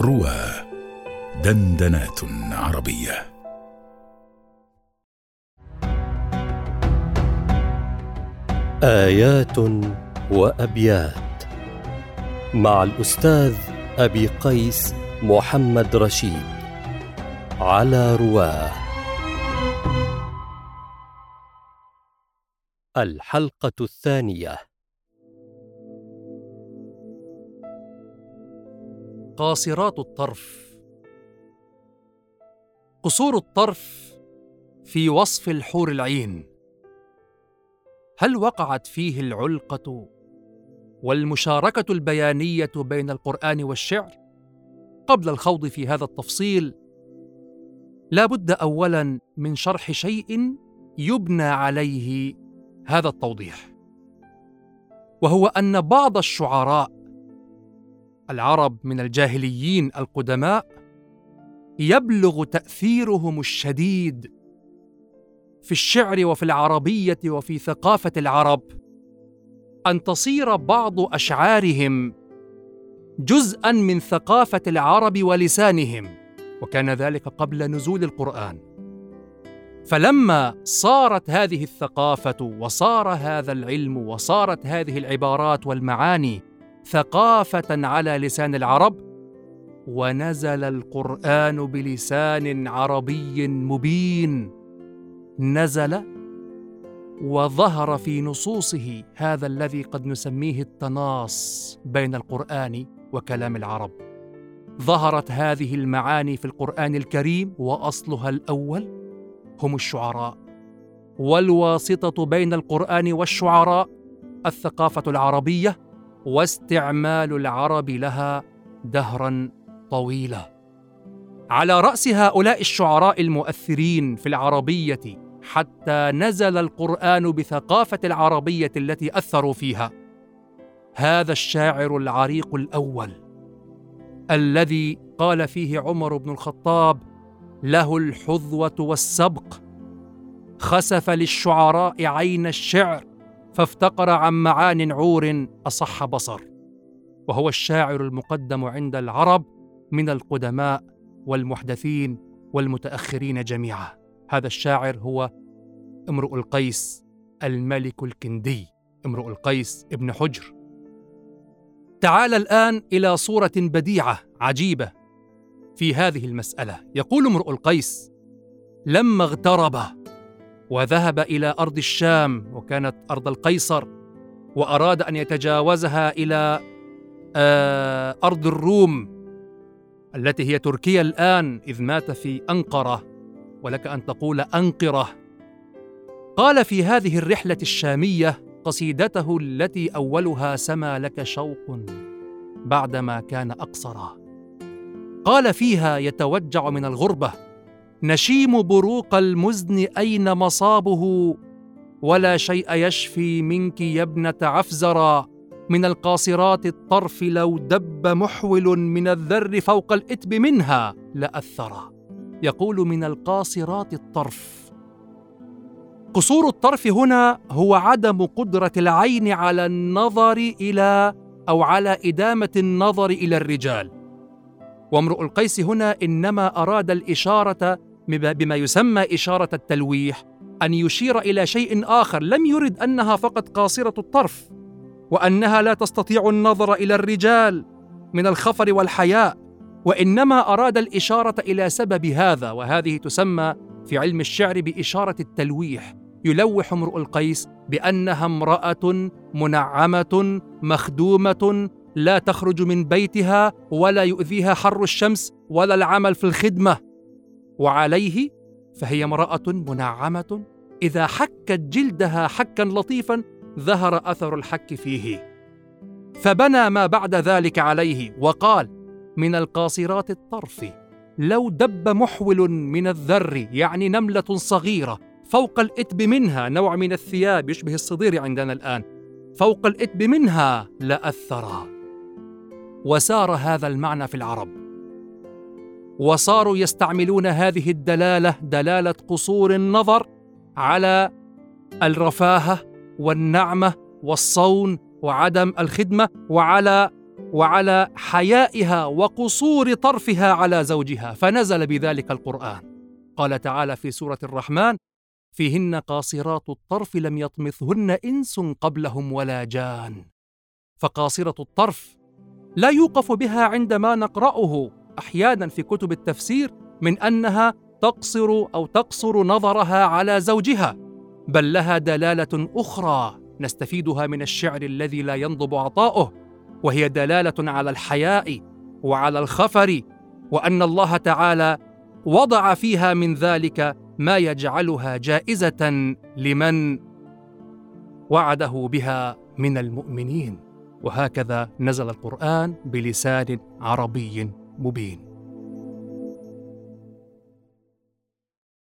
روى دندنات عربية. آيات وأبيات مع الأستاذ أبي قيس محمد رشيد على رواه. الحلقة الثانية. قاصرات الطرف. قصور الطرف في وصف الحور العين. هل وقعت فيه العلقة والمشاركة البيانية بين القرآن والشعر؟ قبل الخوض في هذا التفصيل لا بد اولا من شرح شيء يبنى عليه هذا التوضيح وهو أن بعض الشعراء العرب من الجاهليين القدماء يبلغ تأثيرهم الشديد في الشعر وفي العربية وفي ثقافة العرب أن تصير بعض أشعارهم جزءا من ثقافة العرب ولسانهم وكان ذلك قبل نزول القرآن. فلما صارت هذه الثقافة وصار هذا العلم وصارت هذه العبارات والمعاني ثقافة على لسان العرب ونزل القرآن بلسان عربي مبين. نزل وظهر في نصوصه هذا الذي قد نسميه التناص بين القرآن وكلام العرب. ظهرت هذه المعاني في القرآن الكريم وأصلها الأول هم الشعراء. والواسطة بين القرآن والشعراء الثقافة العربية واستعمال العرب لها دهرا طويلا. على رأس هؤلاء الشعراء المؤثرين في العربية حتى نزل القرآن بثقافة العربية التي أثروا فيها. هذا الشاعر العريق الأول الذي قال فيه عمر بن الخطاب له الحظوة والسبق خسف للشعراء عين الشعر فافتقر عن معان عور أصح بصر. وهو الشاعر المقدم عند العرب من القدماء والمحدثين والمتأخرين جميعا. هذا الشاعر هو امرؤ القيس الملك الكندي امرؤ القيس ابن حجر. تعال الآن إلى صورة بديعة عجيبة في هذه المسألة. يقول امرؤ القيس لما اغترب وذهب إلى أرض الشام وكانت أرض القيصر وأراد أن يتجاوزها إلى آه، أرض الروم التي هي تركيا الآن إذ مات في أنقرة ولك أن تقول أنقرة. قال في هذه الرحلة الشامية قصيدته التي أولها سما لك شوق بعدما كان أقصرا. قال فيها يتوجع من الغربة نشيم بروق المزن أين مصابه؟ ولا شيء يشفي منك يا ابنة عفزرا. من القاصرات الطرف لو دب محول من الذر فوق الإتب منها لأثرا. يقول من القاصرات الطرف. قصور الطرف هنا هو عدم قدرة العين على النظر إلى أو على إدامة النظر إلى الرجال. وامرؤ القيس هنا إنما أراد الإشارة بما يسمى إشارة التلويح أن يشير إلى شيء آخر لم يرد أنها فقط قاصرة الطرف وأنها لا تستطيع النظر إلى الرجال من الخفر والحياء وإنما أراد الإشارة إلى سبب هذا وهذه تسمى في علم الشعر بإشارة التلويح يلوح امرؤ القيس بأنها امرأة منعمة مخدومة لا تخرج من بيتها ولا يؤذيها حر الشمس ولا العمل في الخدمة. وعليه فهي امرأة منعمة. إذا حكت جلدها حكا لطيفا ظهر أثر الحك فيه. فبنى ما بعد ذلك عليه وقال من القاصرات الطرف لو دب محول من الذر يعني نملة صغيرة فوق الإتب منها نوع من الثياب يشبه الصدير عندنا الآن فوق الإتب منها لاثرا وسار هذا المعنى في العرب. وصاروا يستعملون هذه الدلالة دلالة قصور النظر على الرفاهة والنعمة والصون وعدم الخدمة وعلى وعلى حيائها وقصور طرفها على زوجها فنزل بذلك القرآن. قال تعالى في سورة الرحمن فيهن قاصرات الطرف لم يطمثهن إنس قبلهم ولا جان. فقاصرة الطرف لا يوقف بها عندما نقرأه. أحيانا في كتب التفسير من أنها تقصر أو تقصر نظرها على زوجها بل لها دلالة أخرى نستفيدها من الشعر الذي لا ينضب عطاؤه وهي دلالة على الحياء وعلى الخفر وأن الله تعالى وضع فيها من ذلك ما يجعلها جائزة لمن وعده بها من المؤمنين. وهكذا نزل القرآن بلسان عربي مبين.